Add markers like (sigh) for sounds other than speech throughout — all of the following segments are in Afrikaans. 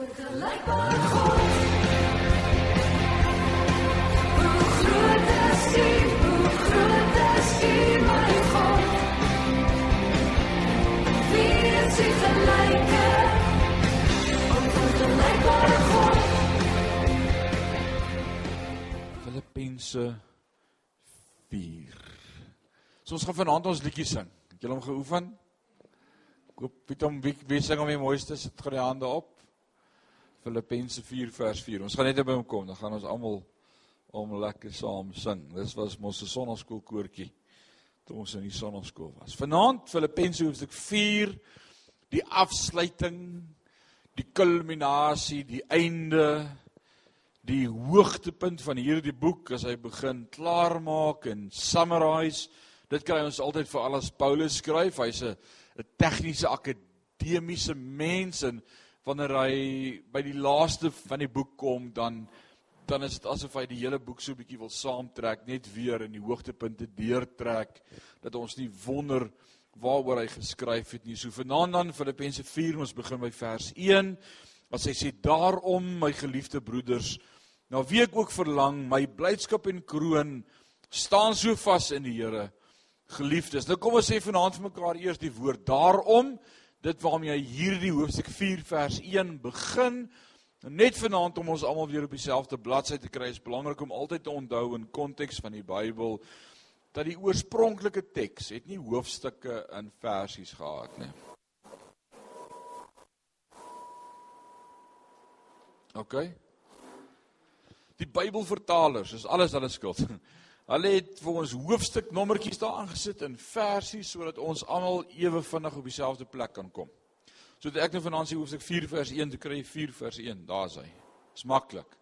Filippense 4. So ons gaan vanaand ons liedjie sing. Het julle hom geoefen? Ek hoop weet hom wie wie sing hom die mooiste sit gou die hande op. Filippense 4 vers 4. Ons gaan net by hom kom, dan gaan ons almal om lekker saam sing. Dis was mos 'n sonnaskoolkoortjie toe ons in die sonnaskool was. Vanaand Filippense hoofstuk 4 die afsluiting, die kulminasie, die einde, die hoogtepunt van hierdie boek as hy begin klaarmaak en summarize. Dit kry ons altyd vir alles Paulus skryf. Hy's 'n 'n tegniese akademiese mens en wanneer hy by die laaste van die boek kom dan dan is dit asof hy die hele boek so 'n bietjie wil saamtrek, net weer in die hoogtepunte deurtrek dat ons nie wonder waaroor hy geskryf het nie. So vanaand dan Filippense 4 ons begin by vers 1. As hy sê daarom my geliefde broeders, na wie ek ook verlang, my blydskap en kroon staan so vas in die Here. Geliefdes, nou kom ons sê vanaand vir mekaar eers die woord daarom, dit waarmee hy hierdie hoofstuk 4 vers 1 begin. Net vanaand om ons almal weer op dieselfde bladsy te kry, is belangrik om altyd te onthou in konteks van die Bybel dat die oorspronklike teks het nie hoofstukke in versies gehad nie. OK. Die Bybelvertalers is alles hulle skuld. (laughs) Hulle het vir ons hoofstuknommertjies daar aangesit in versies sodat ons almal ewe vinnig op dieselfde plek kan kom. So ek nou vanaand sê hoofstuk 4 vers 1 te kry 4 vers 1, daar's hy. Dis maklik.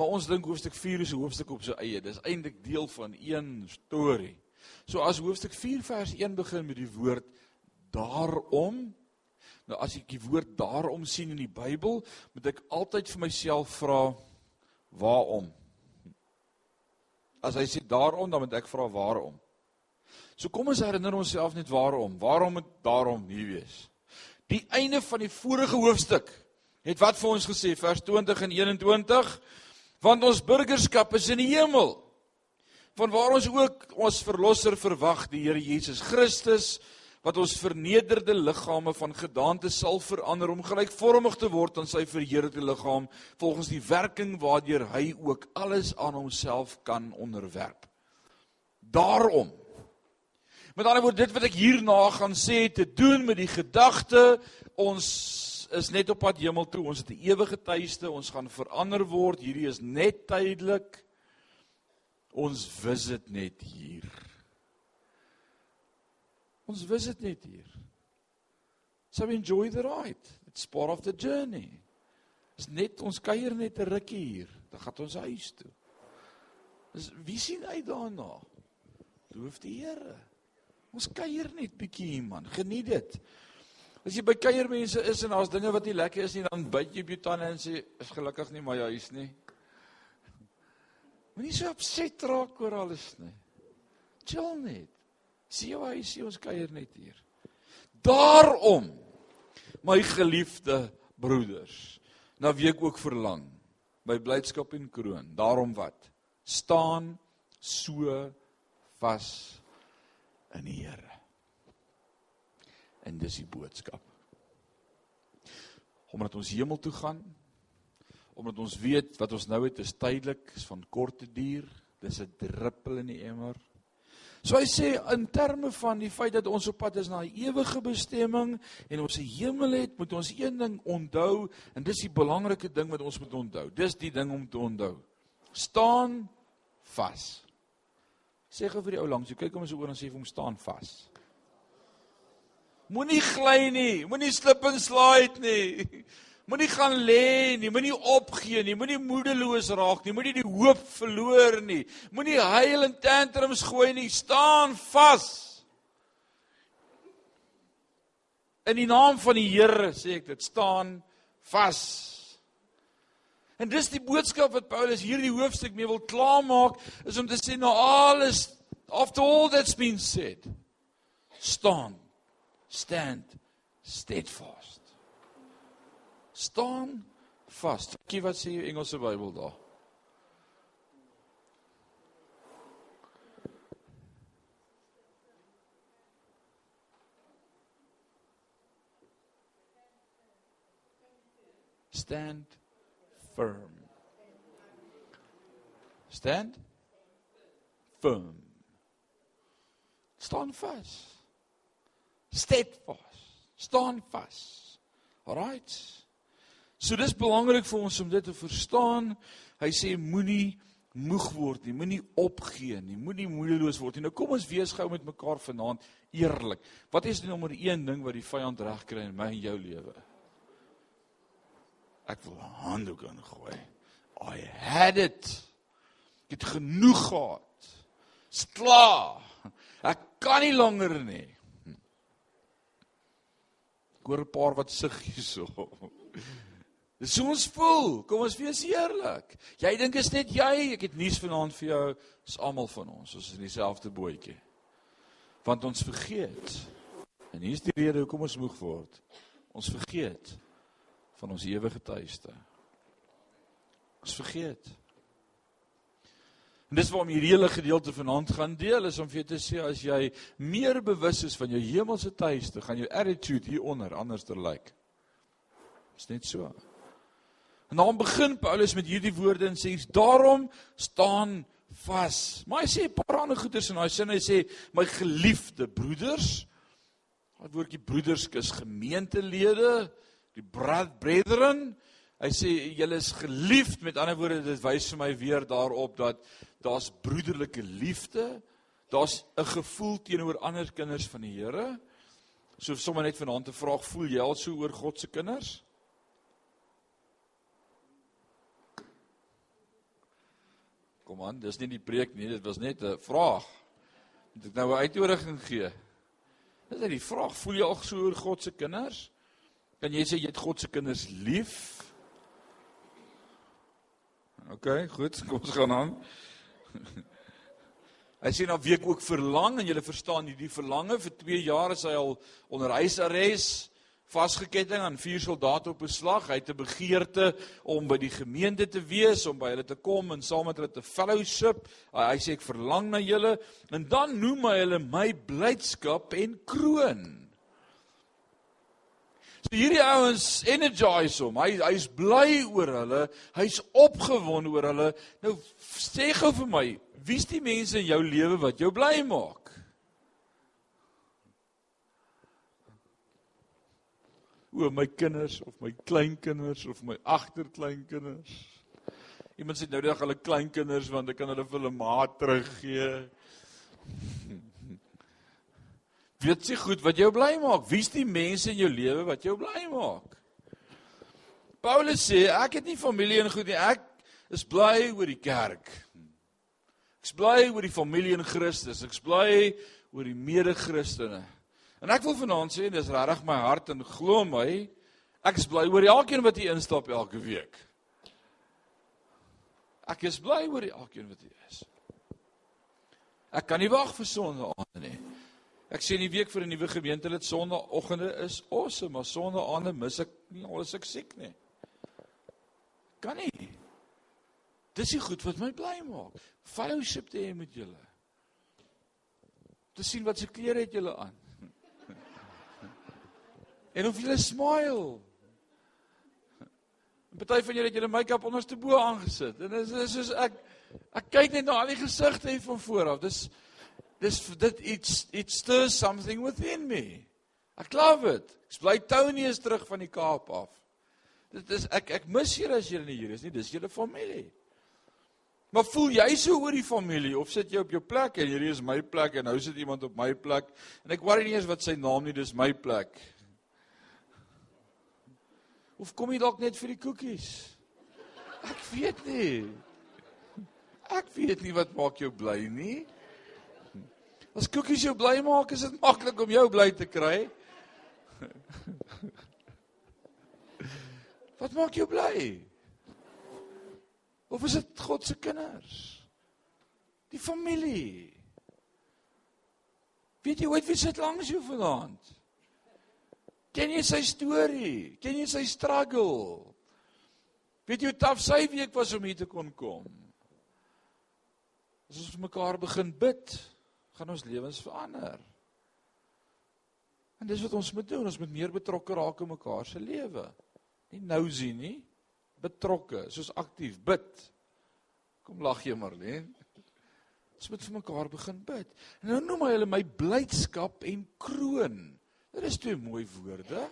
Maar ons dink hoofstuk 4 is 'n hoofstuk op sy eie. Dis eintlik deel van een storie. So as hoofstuk 4 vers 1 begin met die woord daarom, nou as ek die woord daarom sien in die Bybel, moet ek altyd vir myself vra waarom? As hy sê daarom, dan moet ek vra waarom. So kom ons herinner onsself net waarom. Waarom moet daarom nie wees? Die einde van die vorige hoofstuk het wat vir ons gesê vers 20 en 21 want ons burgerskap is in die hemel. Van waar ons ook ons verlosser verwag, die Here Jesus Christus wat ons vernederde liggame van gedaante sal verander om gelykvormig te word aan sy verheerlikte liggaam volgens die werking waardeur hy ook alles aan homself kan onderwerp. Daarom Met ander woorde dit wat ek hierna gaan sê te doen met die gedagte ons is net op pad hemel toe, ons het 'n ewige tuiste, ons gaan verander word, hierdie is net tydelik. Ons visit net hier. Ons visit net hier. So enjoy the ride. It's part of the journey. Dis net ons kuier net 'n rukkie hier. Dan gaan ons huis toe. Dis wie sien uit daarna? Loof die Here. Ons kuier net bietjie hier man. Geniet dit. As jy by kuiermense is en daar's dinge wat nie lekker is nie, dan byt jy op jou tande en sê is gelukkig nie my huis nie. Moenie so opset raak oor alles nie. Chill net. Sien jy hy sien ons kuier net hier. Daarom my geliefde broeders, na wie ek ook verlang, my blydskap en kroon. Daarom wat? Staan so vas in die Here. En dis die boodskap. Omdat ons hemel toe gaan, omdat ons weet wat ons nou het is tydelik, is van korte duur, dis 'n druppel in die emmer. So hy sê in terme van die feit dat ons op pad is na 'n ewige bestemming en ons 'n hemel het, moet ons een ding onthou en dis die belangrike ding wat ons moet onthou. Dis die ding om te onthou. Staan vas. Sê gou vir die ou langs, jy kyk hom so oor en sê vir hom staan vas. Moenie gly nie, moenie slip en slide nie. (laughs) Moenie gaan lê nie, moenie opgee nie, moenie moedeloos raak nie, moenie die hoop verloor nie. Moenie huil en tantrums gooi nie, staan vas. In die naam van die Here sê ek dit, staan vas. En dis die boodskap wat Paulus hierdie hoofstuk mee wil klaarmaak, is om te sê nou alles after all that's been said, staan, stand steadfast staan vas. Kyk wat sê jou Engelse Bybel daar. Stand firm. Stand firm. Staan vas. Steadfast. Staan vas. Alright. So dis belangrik vir ons om dit te verstaan. Hy sê moenie moeg word nie, moenie opgee nie, moenie moedeloos word nie. Nou kom ons wees gou met mekaar vanaand eerlik. Wat is die nommer 1 ding wat die vyand reg kry in my en jou lewe? Ek wil handdoek ingooi. I had it. Ek het genoeg gehad. Dis klaar. Ek kan nie langer nie. Ek hoor 'n paar wat sug hierso. Dis so ons voel. Kom ons wees eerlik. Jy dink is net jy. Ek het nuus vanaand vir jou. Dis almal van ons. Ons is in dieselfde bootjie. Want ons vergeet. En hier's die rede hoekom ons moeg word. Ons vergeet van ons ewige tuiste. Ons vergeet. En dis waarom hierdie hele gedeelte vanaand gaan deel is om vir jou te sê as jy meer bewus is van jou hemelse tuiste, gaan jou attitude hieronder anders lyk. Dis net so. En dan begin Paulus met hierdie woorde en sê: "Daarom staan vas." Maar hy sê 'n paar ander goeders in daai sin. Hy sê: "My geliefde broeders, daai woordjie broeders is gemeentelede, die brethren." Hy sê julle is geliefd. Met ander woorde, dit wys vir my weer daarop dat daar's broederlike liefde. Daar's 'n gevoel teenoor ander kinders van die Here. So sommer net vanaand 'n vraag, voel jy al so oor God se kinders? Kom aan, dis nie die preek nie, dit was net 'n vraag. Moet ek nou 'n uitnodiging gee? Dis net die vraag, voel jy al so oor God se kinders? Kan jy sê jy het God se kinders lief? OK, goed, (laughs) kom ons gaan aan. (laughs) Hy sê nou week ook verlang en jy verstaan hierdie verlange vir 2 jaar is hy al onder huisarrest vasgeketting aan vier soldate op beslag. Hy het 'n begeerte om by die gemeente te wees, om by hulle te kom en saam met hulle te fellowship. Hy, hy sê ek verlang na julle en dan noem hy hulle my blydskap en kroon. So hierdie ouens energize hom. Hy hy's bly oor hulle. Hy's opgewonde oor hulle. Nou sê gou vir my, wie's die mense in jou lewe wat jou bly maak? O my kinders of my kleinkinders of my agterkleinkinders. Iemand sê nou dat hulle kleinkinders want ek kan hulle vir hulle ma teruggee. (laughs) Weet jy goed wat jou bly maak? Wie's die mense in jou lewe wat jou bly maak? Paulus sê ek het nie familie en goed nie. Ek is bly oor die kerk. Ek's bly oor die familie in Christus. Ek's bly oor die mede-Christene. En ek wil vanaand sê dis regtig my hart en glo my, ek is bly oor elkeen wat hier instap elke week. Ek is bly oor elkeen wat hier is. Ek kan nie wag vir Sondae nie. Ek sê in die week vir 'n nuwe gemeente dat Sondaeoggende is awesome, maar Sondae mis ek nie alles ek siek nie. Kan nie. Dis die goed wat my bly maak. Fellowship te hê met julle. Te sien wat se klere het julle aan. En of jy smile. Party van julle het julle make-up onderste bo aangesit. En dit is soos ek ek kyk net na al die gesigte hier van voor af. Dis dis dit iets it stirs something within me. Ek love it. Ek bly Tony is terug van die Kaap af. Dit is ek ek mis julle as julle nie hier is nie. Dis julle familie. Maar voel jy so oor die familie of sit jy op jou plek en hierdie is my plek en nou sit iemand op my plek en ek worry nie eens wat sy naam nie, dis my plek. Of kom jy dalk net vir die koekies? Ek weet nie. Ek weet nie wat maak jou bly nie. As koekies jou bly maak, is dit maklik om jou bly te kry. Wat maak jou bly? Of is dit God se kinders? Die familie. Weet jy ooit wie sit langs jou vanaand? Ken jy sy storie? Ken jy sy struggle? Weet jy hoe taaf sy week was om hier te kon kom? As ons vir mekaar begin bid, gaan ons lewens verander. En dis wat ons moet doen, ons moet meer betrokke raak in mekaar se lewe. Nie nou sien nie, betrokke, soos aktief bid. Kom lag jy Marlene. Ons moet vir mekaar begin bid. En nou noem hy hulle my blydskap en kroon. Dit is twee mooi woorde.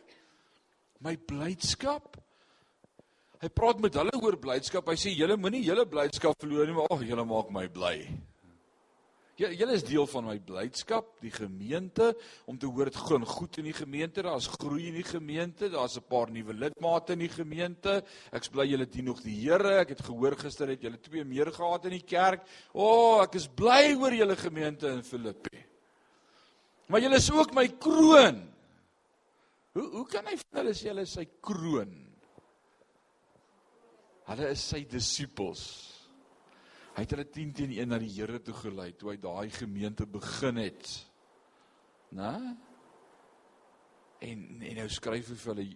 My blydskap. Hy praat met hulle oor blydskap. Hy sê julle moenie julle blydskap verloor nie, maar ag, julle maak my bly. J julle is deel van my blydskap, die gemeente, om te hoor dit gaan goed in die gemeente, daar's groei in die gemeente, daar's 'n paar nuwe lidmate in die gemeente. Ek bly julle dien nog die Here. Ek het gehoor gister het julle twee meer gehad in die kerk. O, oh, ek is bly oor julle gemeente in Filippi. Maar julle is ook my kroon. Hoe hoe kan hy vir hulle sê hulle is sy kroon? Hulle is sy disippels. Hy het hulle 10 teen 1 na die Here toe gelei toe hy daai gemeente begin het. Né? En en nou skryf hy vir hulle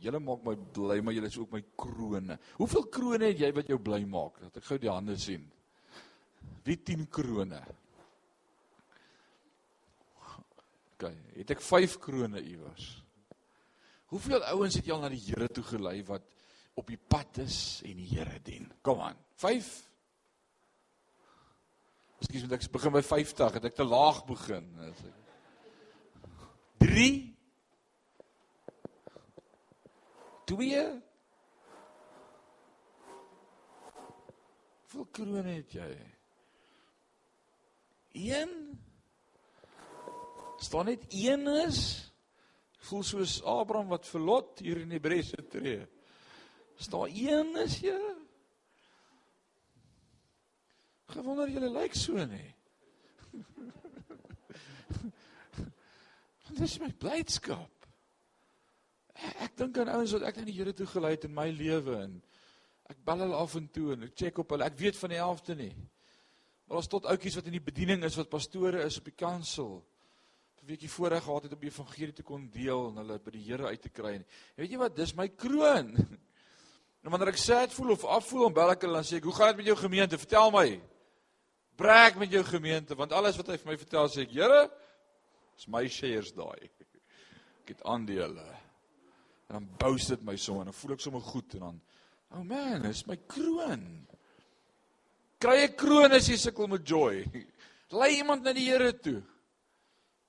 julle maak my bly, maar julle is ook my krone. Hoeveel krone het jy wat jou bly maak? Dat ek gou die hande sien. Wie 10 krone? OK, het ek 5 krone iewers. Hoeveel ouens het jy al na die Here toe gelei wat op die pad is en die Here dien? Kom aan. 5 Ekskuus, moet ek begin by 50, het ek te laag begin. 3 2 Hoeveel krone het jy? 1 staan net een is voel soos Abraham wat vir Lot hier in Hebreëse tree. Staan een is jy? Gewonder julle lyk so nê. Want dis my blydskap. Ek, ek dink aan ouens wat ek na die Here toe gelei het in my lewe en ek bel hulle af en toe en ek check op hulle. Ek weet van die helfte nie. Maar daar's tot ouetjies wat in die bediening is wat pastore is op die kansel. 'n Weekie voorreg gehad het om die evangelie te kon deel en hulle by die Here uit te kry. En weet jy wat? Dis my kroon. (laughs) En wanneer ek sad voel of afvoel, dan bel ek hulle en sê ek, "Hoe gaan dit met jou gemeente? Vertel my." Brek met jou gemeente want alles wat hy vir my vertel sê ek, Here, is my shares daai. Ek het aandele. En dan boust dit my sommer en dan voel ek sommer goed en dan oh man, dis my kroon. Kry 'n kroon as jy sukkel met joy. (laughs) Lei iemand na die Here toe.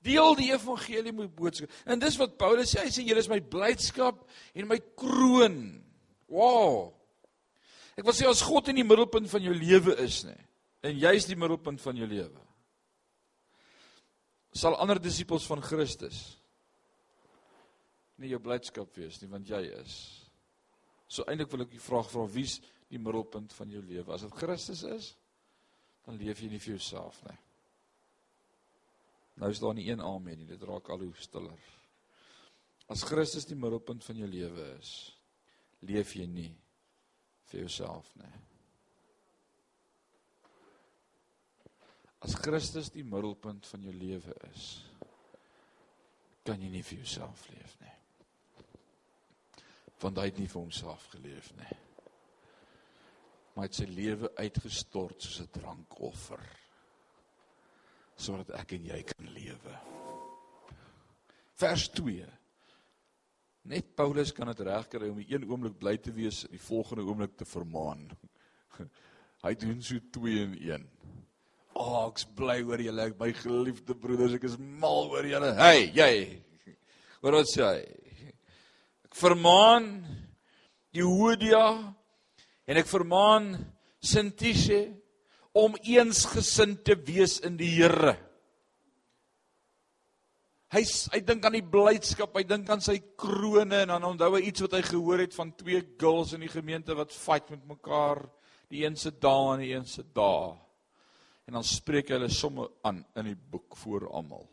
Deel die evangelie met boodskap. En dis wat Paulus sê, hy sê julle is my blydskap en my kroon. Wow. Ek wil sê as God in die middelpunt van jou lewe is, nê. En jy's die middelpunt van jou lewe. Sal ander disippels van Christus nie jou blydskap wees nie want jy is. So eintlik wil ek die vraag vra wie's die middelpunt van jou lewe? As dit Christus is, dan leef jy nie vir jouself nie. Nou is daar nie een amen nie, dit raak al hoe stiller. As Christus die middelpunt van jou lewe is, leef jy nie vir jouself nie. As Christus die middelpunt van jou lewe is, kan jy nie vir jouself leef nie. Want hy het nie vir homself geleef nie. Maar hy het sy lewe uitgestort soos 'n drankoffer sodat ek en jy kan lewe. Vers 2. Net Paulus kan dit regkry om die een oomblik bly te wees en die volgende oomblik te vermaan. (laughs) Hy doen so 2 in 1. O, oh, ek's bly oor julle, my geliefde broeders, ek is mal oor julle. Hey, jy. Wat wat sê hy? Ek vermaan Jehodia en ek vermaan Sintishe om eensgesind te wees in die Here. Hy hy dink aan die blydskap, hy dink aan sy krone en dan onthou hy iets wat hy gehoor het van twee girls in die gemeente wat fight met mekaar, die een se dae en die een se dae en dan spreek hy hulle somme aan in die boek voor almal.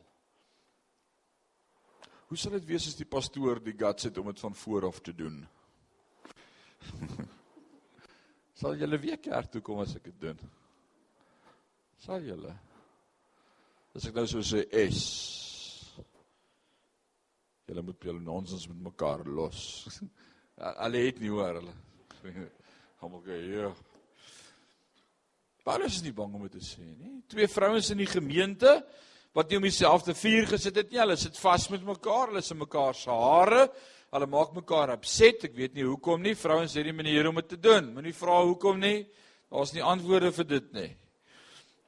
Hoe sal dit wees as die pastoor die guts het om dit van voor af te doen? (laughs) sal julle weer kerk toe kom as ek dit doen? Sal julle? As ek nou so sê is Julle moet julle nonsens met mekaar los. (laughs) Hulle het nie hoor hulle. (laughs) Almal sê ja. Paulus is nie bang om dit te sê nie. Twee vrouens in die gemeente wat nie om dieselfde vuur gesit het nie, hulle sit vas met mekaar, hulle is in mekaar se hare. Hulle maak mekaar upset. Ek weet nie hoekom nie. Vrouens het die manier om dit te doen. Moenie vra hoekom nie. Daar's nie antwoorde vir dit nie.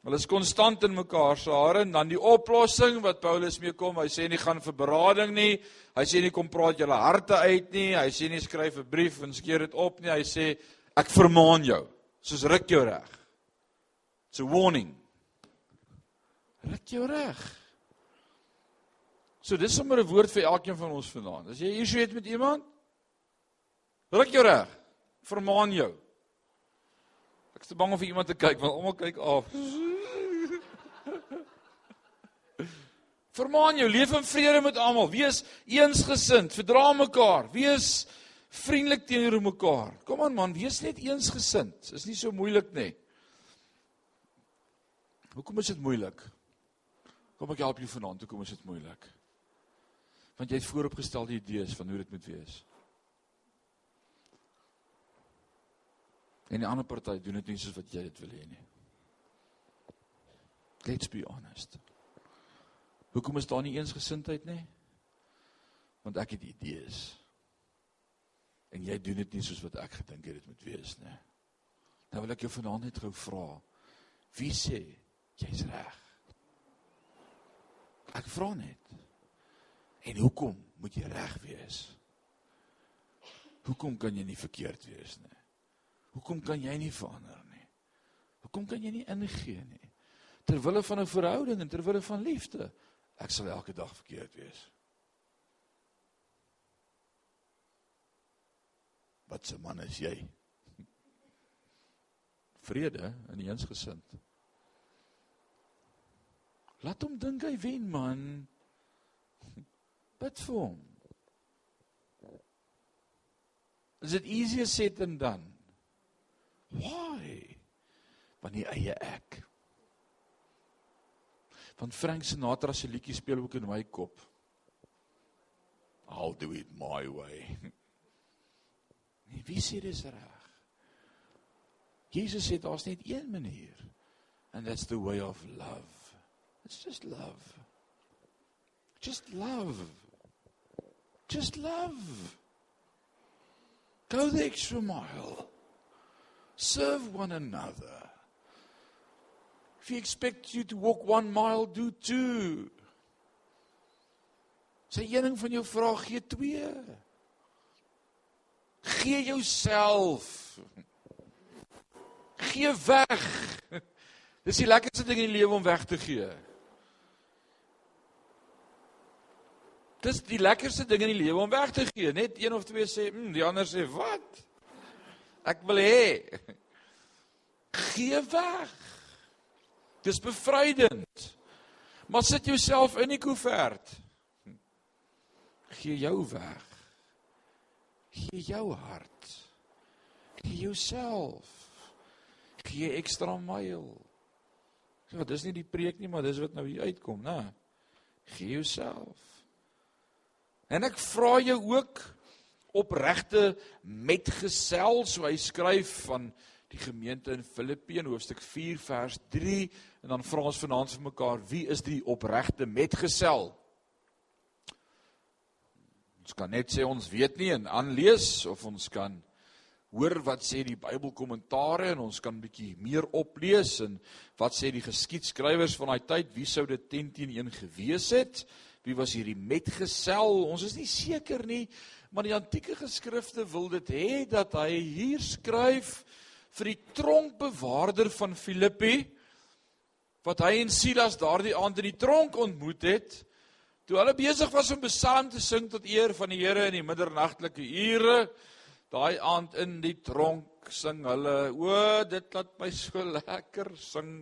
Hulle is konstant in mekaar se hare en dan die oplossing wat Paulus mee kom. Hy sê nie gaan vir berading nie. Hy sê nie kom praat julle harte uit nie. Hy sê nie skryf 'n brief en skeer dit op nie. Hy sê ek vermaan jou. Soos ruk jou reg. It's a warning. Ruk jou reg. So dis sommer 'n woord vir elkeen van ons vanaand. As jy issue het met iemand, ruk jou reg. Vermaan jou. Ek is te bang om vir iemand te kyk want almal kyk af. Vermaan jou, leef in vrede met almal. Wees eensgesind, verdra mekaar. Wees vriendelik teenoor mekaar. Kom aan man, wees net eensgesind. Dis nie so moeilik nie. Hoekom is dit moeilik? Kom ek help jou vanaand, hoekom is dit moeilik? Want jy het vooropgestelde idees van hoe dit moet wees. En die ander party doen dit nie soos wat jy dit wil hê nie. Let's be honest. Hoekom is daar nie eensgesindheid nie? Want ek het idees. En jy doen dit nie soos wat ek gedink het dit moet wees nie. Nou wil ek jou vanaand net gou vra. Wie sê jy's reg? Ek vra net. En hoekom moet jy reg wees? Hoekom kan jy nie verkeerd wees nie? Hoekom kan jy nie verander nie? Hoekom kan jy nie ingee nie? Terwille van 'n verhouding en terwille van liefde. Ek sal elke dag verkeerd wees. Wat 'n man is jy? (laughs) Vrede in eensgesind. Laat hom dink hy wen man. (laughs) Bid vir hom. Is it easier said than done? Why? Want die eie ek. Want Frank Sinatra se liedjie speel ook in my kop. I'll do it my way. Nee, wie sê dis reg? Jesus sê daar's net een manier. And that's the way of love. It's just love. Just love. Just love. Go the extra mile. Serve one another. If he expects you to walk one mile, do two. Sy een ding van jou vra gee twee. Gee jouself. Gee weg. Dis die lekkerste ding in die lewe om weg te gee. Dis die lekkerste ding in die lewe om weg te gee. Net een of twee sê, "Hm," die ander sê, "Wat?" Ek wil hê. Gee weg. Dis bevrydend. Maar sit jouself in die koevert. Gee jou weg. Gee jou hart. Gee jouself. Gee ekstra myl. Ja, dis nie die preek nie, maar dis wat nou hier uitkom, né? Gee jouself. En ek vra jou ook opregte metgesel, so hy skryf van die gemeente in Filippi in hoofstuk 4 vers 3 en dan vra ons vanaand vir mekaar, wie is die opregte metgesel? Ons kan net sê ons weet nie en aanlees of ons kan hoor wat sê die Bybelkommentare en ons kan bietjie meer oplees en wat sê die geskiedskrywers van daai tyd, wie sou dit 10 teen 1 gewees het? Wie was hierdie metgesel? Ons is nie seker nie, maar die antieke geskrifte wil dit hê dat hy hier skryf vir die tronkbewaarder van Filippi wat hy en Silas daardie aand in die tronk ontmoet het toe hulle besig was om psalm te sing tot eer van die Here in die middernagtelike ure daai aand in die tronk sing hulle o dit laat my so lekker sing.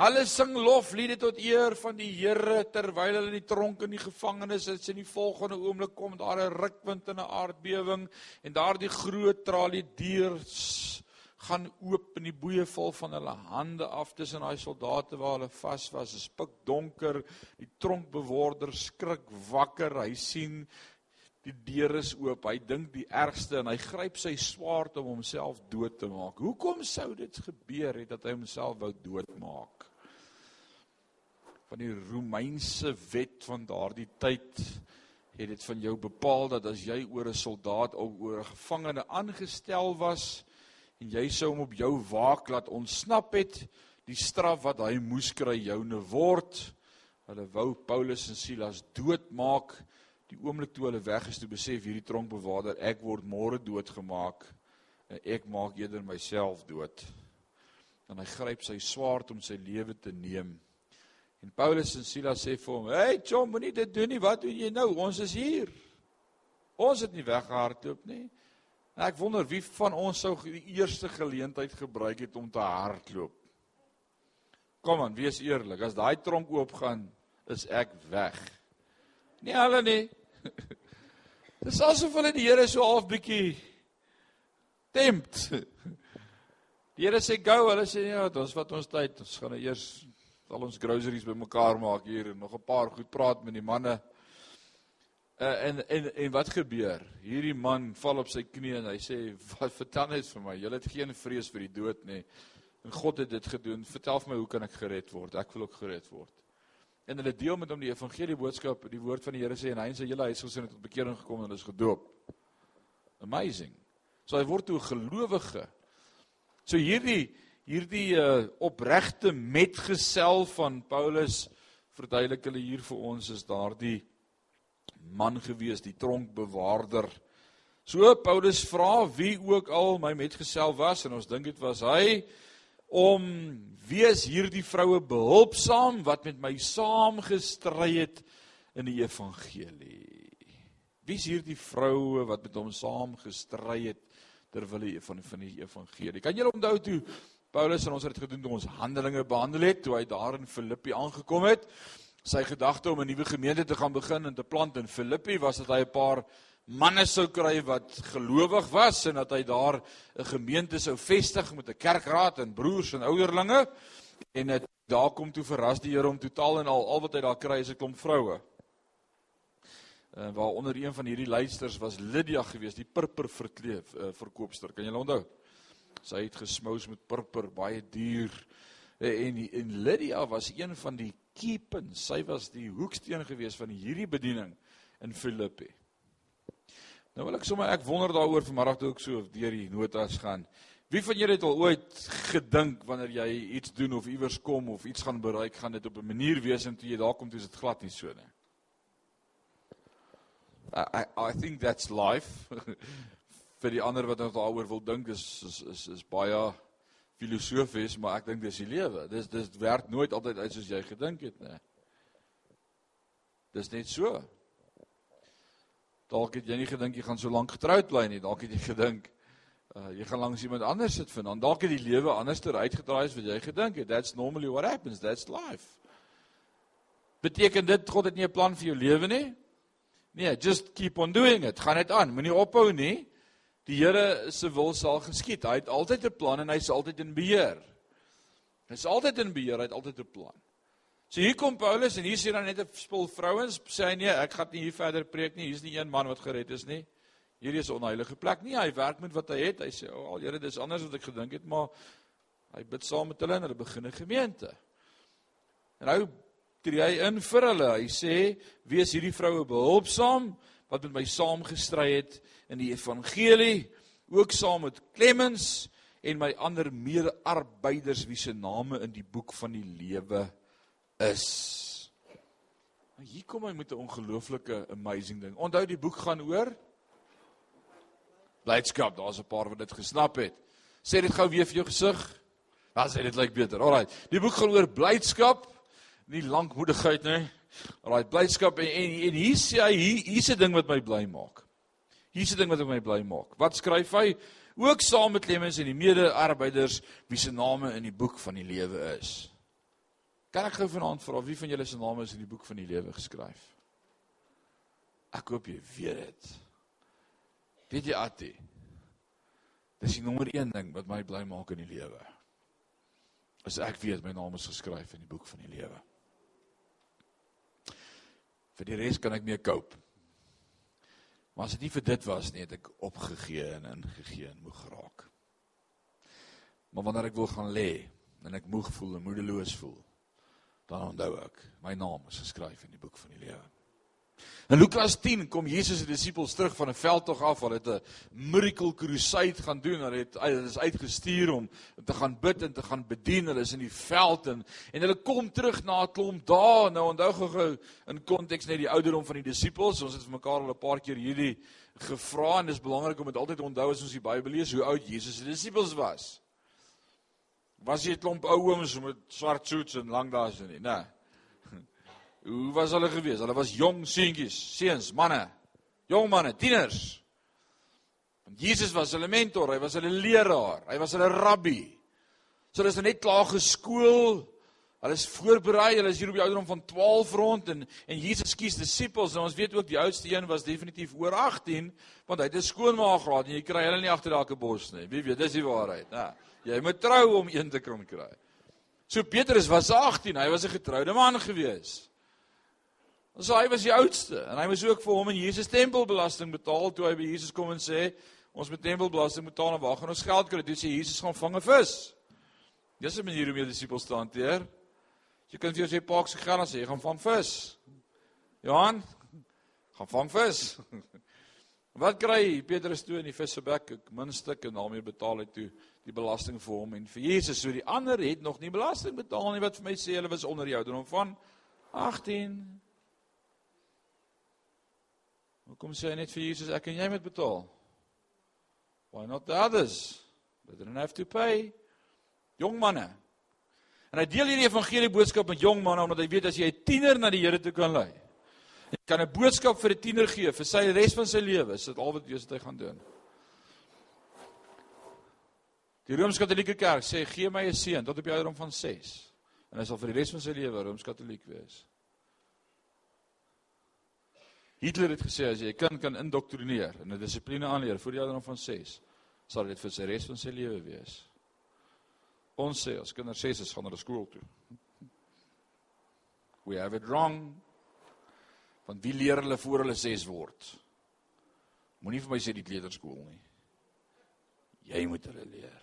Hulle sing lofliede tot eer van die Here terwyl hulle in die tronk in die gevangenis is en die volgende oomblik kom daar 'n rukwind en 'n aardbewing en daardie groot tralie deur gaan oop en die boeye val van hulle hande af tussen daai soldate waar hulle vas was. Dit is pik donker. Die tronkbewaarder skrik wakker. Hy sien Die deur is oop. Hy dink die ergste en hy gryp sy swaard om homself dood te maak. Hoekom sou dit gebeur het dat hy homself wou doodmaak? Van die Romeinse wet van daardie tyd het dit van jou bepaal dat as jy oor 'n soldaat of oor 'n gevangene aangestel was en jy sou hom op jou waak laat ontsnap het, die straf wat hy moes kry joune word. Hulle wou Paulus en Silas doodmaak. Die oomblik toe hulle weg is, toe besef hierdie tronkbewaarder ek word môre doodgemaak en ek maak eerder myself dood. En hy gryp sy swaard om sy lewe te neem. En Paulus en Silas sê vir hom: "Hey, chom, moenie dit doen nie. Wat doen jy nou? Ons is hier. Ons het nie weggehardloop nie." Ek wonder wie van ons sou die eerste geleentheid gebruik het om te hardloop. Kom aan, wees eerlik. As daai tronk oopgaan, is ek weg. Nie hulle nie. (laughs) Dis asof hulle die Here so half bietjie tempt. (laughs) Die Here sê go, hulle sê ja, ons vat ons tyd. Ons gaan nou eers al ons groceries bymekaar maak hier en nog 'n paar goed praat met die manne. Uh, en en en wat gebeur? Hierdie man val op sy knie en hy sê, "Wat vertel net vir my? Jy het geen vrees vir die dood nie. En God het dit gedoen. Vertel vir my hoe kan ek gered word? Ek wil ook gered word." En hulle deel met hom die evangelie boodskap, die woord van die Here sê en hy en sy hele huisgesin het tot bekering gekom en is gedoop. Amazing. So hy word toe 'n gelowige. So hierdie hierdie uh, opregte metgesel van Paulus verduidelik hulle hier vir ons is daardie man gewees, die tronkbewaarder. So Paulus vra wie ook al my metgesel was en ons dink dit was hy om wees hierdie vroue behulpsaam wat met my saam gestry het in die evangelie. Wie's hierdie vroue wat met hom saam gestry het terwyl hy van van die evangelie. Kan julle onthou toe Paulus en ons het gedoen toe ons Handelinge behandel het toe hy daar in Filippi aangekom het? Sy gedagte om 'n nuwe gemeente te gaan begin en te plant in Filippi was dat hy 'n paar manne sou kry wat gelowig was en dat hy daar 'n gemeente sou vestig met 'n kerkraad en broers en ouderlinge en dit daar kom toe verras die Here om totaal en al al wat hy daar kry is 'n klomp vroue. En waaronder een van hierdie leidsters was Lydia geweest, die purper verkleef uh, verkoopster. Kan jy onthou? Sy het gesmous met purper, baie duur. En en Lydia was een van die keepens. Sy was die hoeksteen geweest van hierdie bediening in Filippi. Nou wil ek sommer ek wonder daaroor vanmiddag toe ek so deur die notas gaan. Wie van julle het al ooit gedink wanneer jy iets doen of iewers kom of iets gaan bereik, gaan dit op 'n manier wees en toe jy daar kom, toe is dit glad nie so nie. I I think that's life. (laughs) vir die ander wat nou daaroor wil dink is is is, is baie filosofies, maar ek dink dis die lewe. Dis dis werk nooit altyd uit soos jy gedink het nie. Dis net so. Dalk het jy nie gedink jy gaan so lank getroud bly nie. Dalk het jy gedink uh, jy gaan langs iemand anders sit vanaand. Dalk het die lewe anders ter uitgedraai as wat jy gedink het. That's normally what happens. That's life. Beteken dit God het nie 'n plan vir jou lewe nie? Nee, just keep on doing it. Gaan net aan. Moenie ophou nie. Die Here se wil sal geskied. Hy het altyd 'n plan en hy's altyd in beheer. Hy's altyd in beheer, hy het altyd 'n plan. So hier kom Paulus en hier sien dan net 'n spul vrouens sê hy nee, ek gaan nie hier verder preek nie. Hier's nie een man wat gered is nie. Hierdie is 'n onheilige plek. Nee, hy werk met wat hy het. Hy sê, "O, oh, al Here, dis anders as wat ek gedink het, maar hy bid saam met hulle en hulle begin 'n gemeente." En nou tree hy in vir hulle. Hy sê, "Wees hierdie vroue behulpsaam wat met my saam gestry het in die evangelie, ook saam met Clemens en my ander mede-arbeiders wie se name in die boek van die lewe is. Maar hier kom hy met 'n ongelooflike amazing ding. Onthou die boek gaan oor blydskap. Daar's 'n paar wat dit gesnap het. Sê dit gou weer vir jou gesig. Dan sê dit lyk beter. Alraai. Die boek gaan oor blydskap, nie lankmoedigheid nie. Alraai, blydskap en, en en hier sê hy hier hier's 'n ding wat my bly maak. Hier's 'n ding wat my bly maak. Wat skryf hy? Ook saam met Clemens en die mede-arbeiders wie se name in die boek van die lewe is. Kan ek gou vanaand vra wie van julle se name is in die boek van die lewe geskryf? Ek hoop jy weet dit. Weet jy Atti? Dis die nommer 1 ding wat my bly maak in die lewe. As ek weet my naam is geskryf in die boek van die lewe. Vir die res kan ek mee cope. Maar as dit nie vir dit was nie, het ek opgegee en ingegee en moeg geraak. Maar wanneer ek wil gaan lê en ek moeg voel en moedeloos voel, dan onthou ek, my naam is geskryf in die boek van die lewe. In Lukas 10 kom Jesus se disippels terug van 'n veldtog af. Hulle het 'n miracle crusade gaan doen. Hulle het hulle is uitgestuur om te gaan bid en te gaan bedien. Hulle is in die veld en en hulle kom terug na 'n klomp dae. Nou onthou gou in konteks net die ouderdom van die disippels. Ons het vir mekaar al 'n paar keer hierdie gevra en dis belangrik om dit altyd onthou as ons die Bybel lees hoe oud Jesus se disippels was. Was hy 'n klomp ou ooms met swart suits en lang dae so nie? Nee. Hoe was hulle gewees? Hulle was jong seentjies, seuns, manne. Jong manne, tieners. Want Jesus was hulle mentor, hy was hulle leraar, hy was hulle rabbi. So hulle is nou net klaar geskool. Hulle is voorberei, hulle is hier op die ouderdom van 12 rond en en Jesus kies disippels. Nou ons weet ook die oudste een was definitief oor 18, want hy het 'n skoonmaag gehad en jy kry hulle nie agter daai bos nie. Wie weet, dis die waarheid, né? Jy moet trou om een te kan kry. So Petrus was 18, hy was 'n getroude man gewees. So hy was die oudste en hy moes ook vir hom en Jesus tempelbelasting betaal toe hy by Jesus kom en sê ons moet tempelbelasting betaal en waar gaan ons geld kry? Toe sê Jesus gaan vang 'n vis. Dis 'n manier om jou disippels te hanteer. Jy kan vir jou sê paak se geld sê jy gaan vang vis. Johan gaan vang vis. (laughs) Wat kry Petrus toe in die vis se bek? 'n Min stuk en daarmee betaal hy toe die belasting vir hom en vir Jesus. So die ander het nog nie belasting betaal nie wat vir my sê hulle was onder die ouderdom van 18. Hoekom sê hy net vir Jesus ek en jy moet betaal? Why not the others? They don't have to pay. Jong manne. En hy deel hierdie evangelie boodskap met jong manne omdat hy weet as jy 'n tiener na die Here toe kan lei. Jy kan 'n boodskap vir 'n tiener gee vir sy res van sy lewe, is dit al wat Jesus hy gaan doen. Die Rooms-Katolieke Kerk sê gee my 'n seun tot op die ouderdom van 6 en hy sal vir die res van sy lewe Rooms-Katoliek wees. Hitler het gesê as jy 'n kind kan indoktrineer en 'n dissipline aanleer voor die ouderdom van 6, sal dit vir sy res van sy lewe wees. Ons sê as kinders 6 is gaan hulle skool toe. We have it wrong. Want wie leer hulle voor hulle 6 word? Moenie vir my sê die kleuterskool nie. Jy moet hulle leer.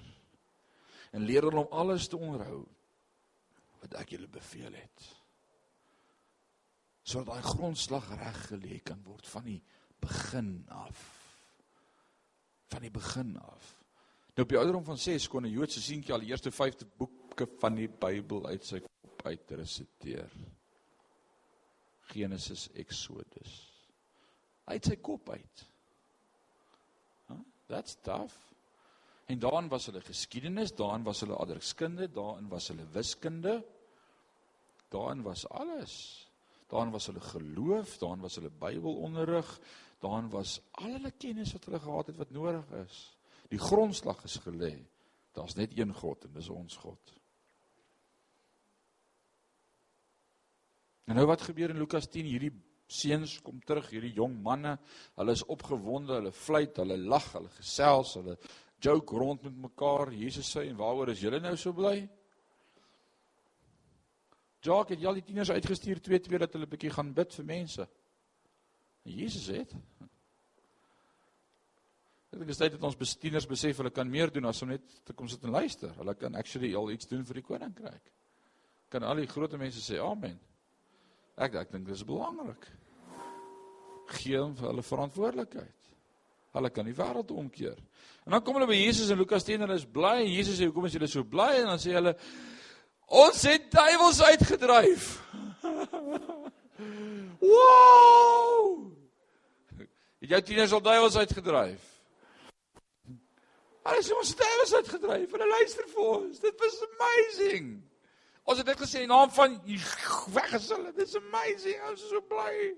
En leer hulle om alles te onderhou wat ek julle beveel het sodat daai grondslag reg gelê kan word van die begin af. Van die begin af. Nou op die ouderdom van 6 kon 'n Joodse seentjie al die eerste 5de boeke van die Bybel uit sy kop uit resiteer. Genesis, Exodus. Uit sy kop uit. Huh? That's tough. En daarin was hulle geskiedenis, daarin was hulle adreskunde, daarin was hulle wiskunde. Daarin was alles. Daarin was hulle geloof, daarin was hulle Bybelonderrig, daarin was al hulle kennis wat hulle gehad het wat nodig is. Die grondslag is gelê. Daar's net een God en dis ons God. En nou wat gebeur in Lukas 10? Hierdie seuns kom terug, hierdie jong manne, hulle is opgewonde, hulle fluit, hulle lag, hulle gesels, hulle joke rond met mekaar. Jesus sê en waaroor is julle nou so bly? Jacques het al die tieners uitgestuur twee twee dat hulle bietjie gaan bid vir mense. En Jesus het Ek dink dit is tyd dat ons bestieners besef hulle kan meer doen as om net te kom sit en luister. Hulle kan actually al iets doen vir die koninkryk. Kan al die groot mense sê amen. Ek ek dink dis belangrik. Gee hom vir hulle verantwoordelikheid. Hulle kan die wêreld omkeer. En dan kom hulle by Jesus in Lukas 10 en hulle is bly en Jesus sê hoekom is julle so bly en dan sê hulle Ons het duiwels uitgedryf. (laughs) wow! Het jy tieners al duiwels uitgedryf? Hulle sê ons het duiwels uitgedryf. Hulle luister vir ons. Dit was amazing. Ons het net gesê in naam van weg is hulle. Dit is amazing. Ons is so bly.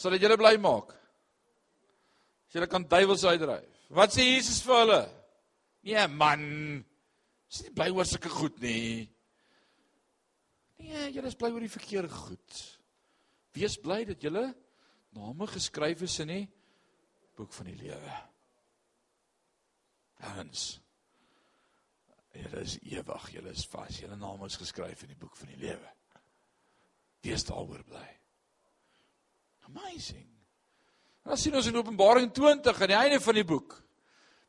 Sal dit julle bly maak? As julle kan duiwels uitdryf. Wat sê Jesus vir hulle? Nee man, Is nie bly oor sulke goed nie. Nee, julle is bly oor die verkeerde goed. Wees bly dat julle name geskryf is in die boek van die lewe. Hans. Julle is ewig, julle is vas, julle name is geskryf in die boek van die lewe. Wees daaroor bly. Amazing. Dan sien ons in Openbaring 20 aan die einde van die boek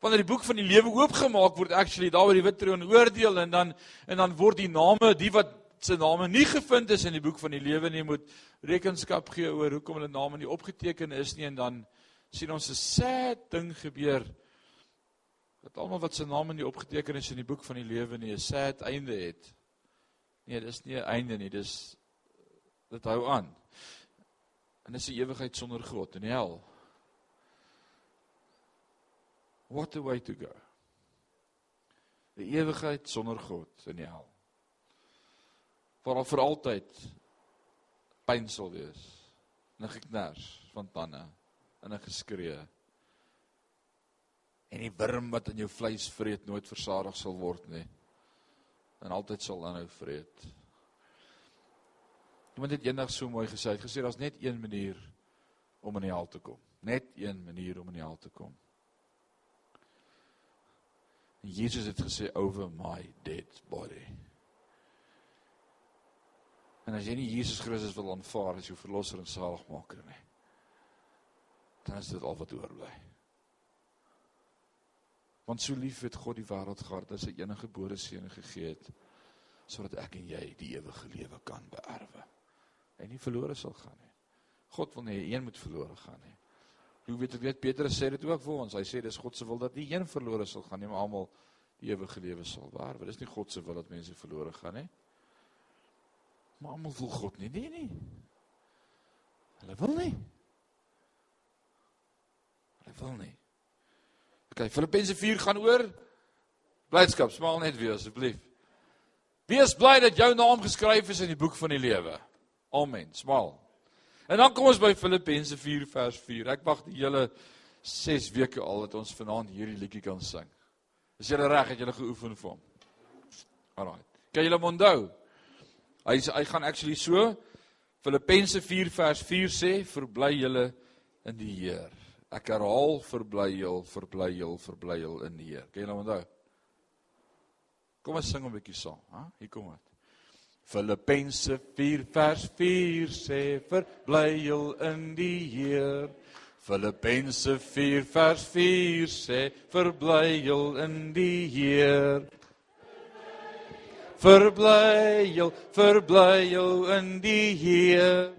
wanneer die boek van die lewe oopgemaak word actually daar waar die wit troon oordeel en dan en dan word die name die wat se name nie gevind is in die boek van die lewe nie moet rekenskap gee oor hoekom hulle name nie opgeteken is nie en dan sien ons 'n sad ding gebeur dat almal wat se name nie opgeteken is in die boek van die lewe nie 'n sad einde het. Nee, dis nie 'n einde nie, dis dit hou aan. En dis 'n ewigheid sonder God in die hel. What a way to go. Die ewigheid sonder God in die hel. Waar al vir altyd pyn sal wees. 'n geknars van tande en 'n geskree. En die wurm wat in jou vleis vreet nooit versadig sal word nie. En altyd sal aanhou vreet. Iemand het eendag so mooi gesê, hy het gesê daar's net een manier om in die hel te kom. Net een manier om in die hel te kom. En Jesus het gesê over my dead body. En as jy nie Jesus Christus wil aanvaar as jou verlosser en saligmaker nie, dan is dit al wat oorbly. Want so lief het God die wêreld gehad dat sy enige gebore seun gegee het sodat ek en jy die ewige lewe kan beerwe en nie verlore sal gaan nie. God wil nie een moet verlore gaan nie. Hoe weet weet Petrus sê dit ook vir ons. Hy sê dis God se wil dat nie een verlore sal gaan nie, maar almal die ewige lewe sal beerwe. Dis nie God se wil dat mense verlore gaan nie. Maar almal wil God nie, nee nie. Hulle wil nie. Hulle wil nie. OK, Filippense 4 gaan oor blydskap. Smaal net weer asseblief. Wees bly dat jou naam geskryf is in die boek van die lewe. Amen. Smaal. En dan kom ons by Filippense 4 vers 4. Ek wag die hele 6 weke al dat ons vanaand hierdie liedjie kan sing. Is julle reg? Het julle geoefen vir hom? Alraai. Kan julle hom onthou? Hy hy gaan actually so Filippense 4 vers 4 sê, verbly julle in die Heer. Ek herhaal verbly julle, verbly julle, verbly julle in die Heer. Kan julle onthou? Kom ons sing 'n bietjie saam, hè? Hier kom dit. Filippense 4 vers 4 sê verbly julle in die Heer. Filippense 4 vers 4 sê verbly julle in die Heer. Verbly jou, verbly jou in die Heer.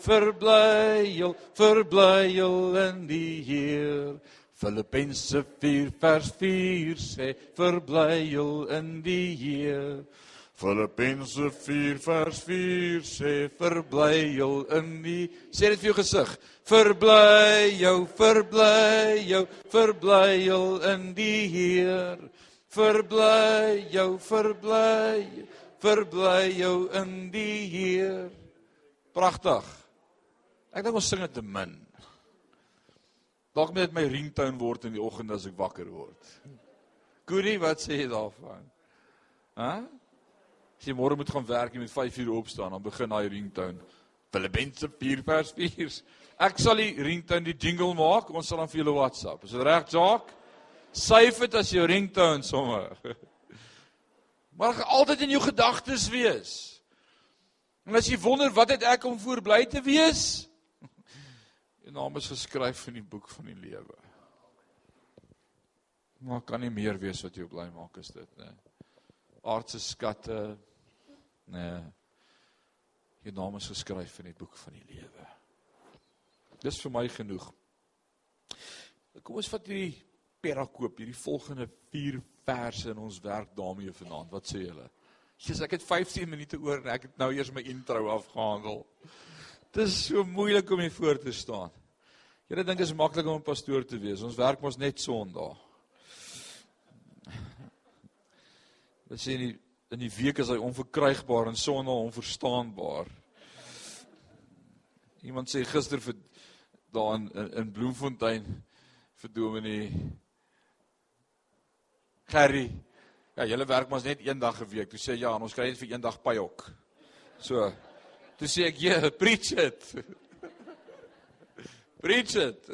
Verbly jou, verbly jou in die Heer. Filippense 4 vers 4 sê verbly jou in die Heer. Filippense 4 vers 4 sê verbly jou in die sê dit vir jou gesig. Verbly jou, verbly jou, verbly jou in die Heer. Verbly jou verbly verbly jou in die Heer. Pragtig ek dink ons sing dit te min. Dalk moet dit my ringtone word in die oggend as ek wakker word. Goeie wat sê jy daarvan? Hè as jy môre moet gaan werk jy moet 5 uur opstaan dan begin daai ringtone Filippense 4 vers 4 ek sal die ringtone die jingle maak ons sal dan vir julle WhatsApp is dit reg Jacques Syf dit as jou ringtone sommer. (laughs) Maar altyd in jou gedagtes wees. En as jy wonder wat het ek om voor bly te wees? (laughs) Jou naam is geskryf in die boek van die lewe. Maar kan nie meer wees wat jou bly maak is dit, né? Aardse skatte, né? Jou naam is geskryf in die boek van die lewe. Dis vir my genoeg. Kom ons vat hierdie perakoop hierdie volgende 4 verse in ons werk daarmee vanaand. Wat sê julle? Jesus, ek het 15 minute oor en ek het nou eers my intro afgehandel. Dit is so moeilik om hier voor te staan. Julle dink dit is maklik om 'n pastoor te wees. Ons werk mos net Sondag. Dit sê in die in die week is hy onverkrygbaar en Sondag onverstaanbaar. Iemand sê gister vir daar in, in in Bloemfontein vir Dominee Gerry. Ja, julle werk mos net een dag 'n week. Toe sê ja, ons kry net vir een dag payok. So. Toe sê ek, "Ja, preach it." (laughs) preach it.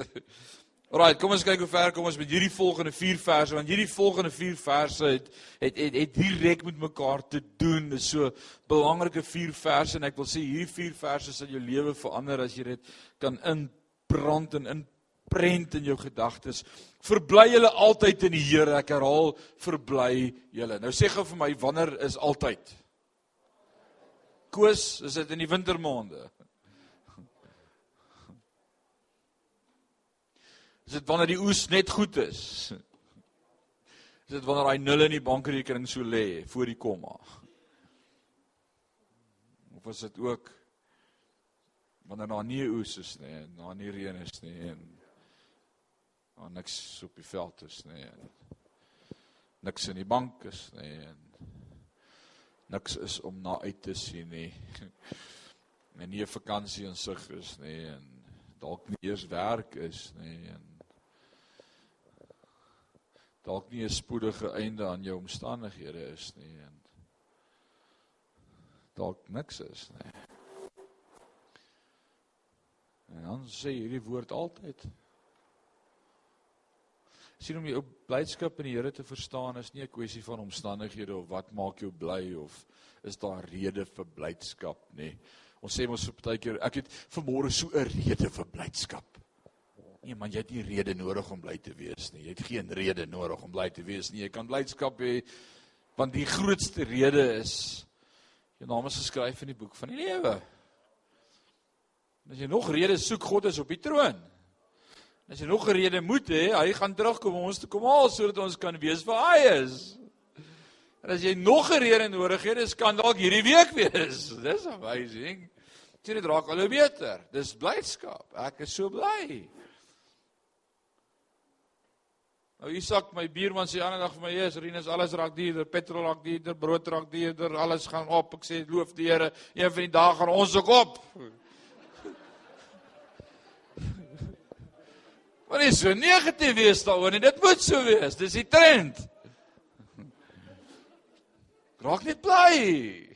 Alraai, kom ons kyk hoe ver kom ons met hierdie volgende 4 verse want hierdie volgende 4 verse het het het, het direk met mekaar te doen. Dit is so belangrike 4 verse en ek wil sê hierdie 4 verse sal jou lewe verander as jy dit kan inbrand en inprent in jou gedagtes. Verbly julle altyd in die Here. Ek herhaal, verbly julle. Nou sê gou vir my wanneer is altyd? Koos, is dit in die wintermaande? Is dit wanneer die oes net goed is? Is dit wanneer daai nul in die bankrekening so lê voor die komma? Of is dit ook wanneer daar nie oes is nie en daar nie reën is nie en daar niks op die veld is nie en niks in die bank is nie en niks is om na uit te sien nie. (laughs) En nie 'n vakansie in sig is nie en dalk nie eers werk is nie en dalk nie 'n spoedige einde aan jou omstandighede is nie en dalk niks is nie. En dan sê hierdie woord altyd sien om jou blydskap in die Here te verstaan is nie 'n kwessie van omstandighede of wat maak jou bly of is daar rede vir blydskap nie. Ons sê mos so baie keer ek het vanmôre so 'n rede vir blydskap. Nee man, jy het nie rede nodig om bly te wees nie. Jy het geen rede nodig om bly te wees nie. Jy kan blydskap hê want die grootste rede is jou naam is geskryf in die boek van die lewe. En as jy nog redes soek, God is op die troon. En as jy nog 'n rede moet hê, hy gaan terugkom om ons te kom haal sodat ons kan weet waar hy is. En as jy nog 'n rede nodig het, dis kan dalk hierdie week wees. (laughs) Dis amazing. Dit raak al hoe beter. Dis blydskap. Ek is so bly. Nou Isak, my buurman sê ander dag vir my, "Jesus, Rinus, alles raak duurder, petrol raak duurder, brood raak duurder, alles gaan op." Ek sê, "Loof die Here, een van die dae gaan ons ook op." (laughs) Maar nie so negatief wees daaroor nie. Dit moet so wees. Dis die trend. Raak net bly.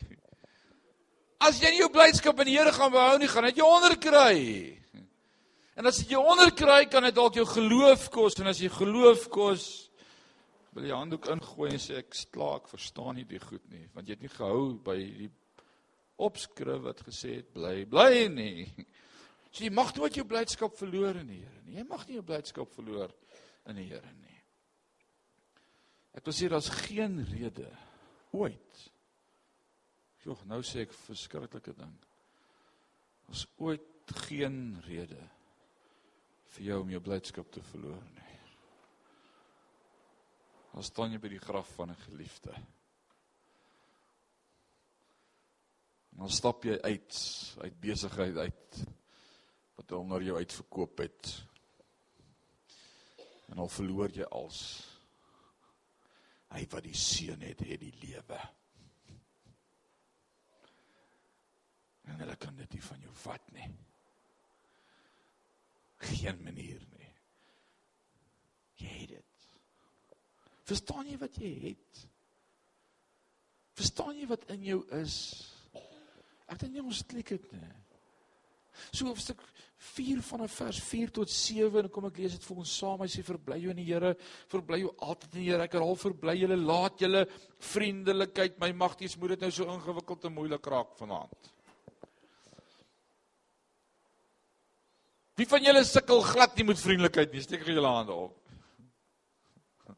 As jy nie jou blydskap in die Here gaan behou nie, gaan dit jou onderkry. En as jou onderkry, kan dit dalk jou geloof kos en as jy geloof kos, wil jy handdoek ingooi en sê ek slaak, verstaan nie die goed nie, want jy het nie gehou by die opskrif wat gesê het bly, bly nie. (laughs) So jy mag nooit jou blydskap verloor in die Here nie. Jy mag nie jou blydskap verloor in die Here nie. Ek wil sê daar's geen rede ooit. Jogg, nou sê ek verskriklike ding. Daar's ooit geen rede vir jou om jou blydskap te verloor nie. Al staan jy by die graf van 'n geliefde. Dan stap jy uit uit besigheid uit wat hom na jou uitverkoop het. En al verloor jy als hy wat die seun het, het die lewe. En hulle kan dit nie van jou vat nie. Geen manier nie. Jy het dit. Verstaan jy wat jy het? Verstaan jy wat in jou is? Ek dink nie ons klik dit nie. So hoofstuk 4 van vers 4 tot 7 en kom ek lees dit vir ons saam. Hy sê verbly jou in die Here, verbly jou altyd in die Here. Ek herhaal verbly julle, laat julle vriendelikheid my magties moet dit nou so ingewikkeld en moeilik raak vanaand. Wie van julle sukkel glad nie met vriendelikheid nie? Steek julle hande op. (laughs)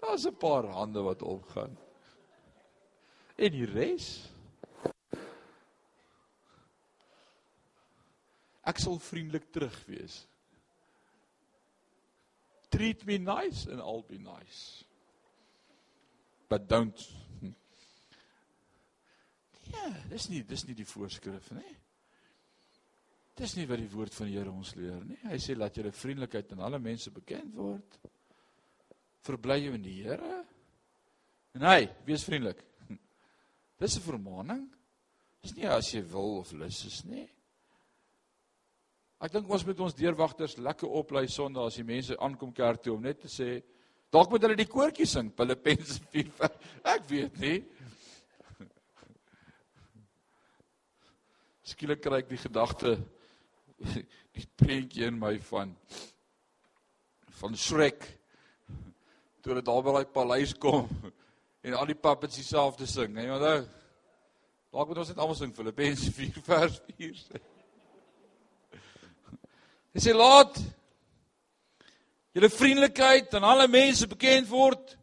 Daar's 'n paar hande wat opgaan. En die res? Ek sal vriendelik terug wees. Treat me nice and I'll be nice. But don't. Ja, dis nie dis nie die voorskrif nie. Dis nie wat die woord van die Here ons leer nie. Hy sê laat julle vriendelikheid aan alle mense bekend word. Verbly jou in die Here. En hy, wees vriendelik. (laughs) Dis 'n vermaaning. Dis nie as jy wil of lus is nie. Ek dink ons moet ons deurwagters lekker oplei Sondag as die mense aankom kerk toe om net te sê dalk moet hulle die koortjie sing, Filippense (laughs) 4. Ek weet nie. (laughs) Skielik kry ek die gedagte die prentjie in my van van Shrek toe dit daar by daai paleis kom en al die puppets dieselfde sing. Nee, onthou. Dalk moet ons net almal sing Filippense 4 vers 4. Hy sê laat julle vriendelikheid aan alle mense bekend word.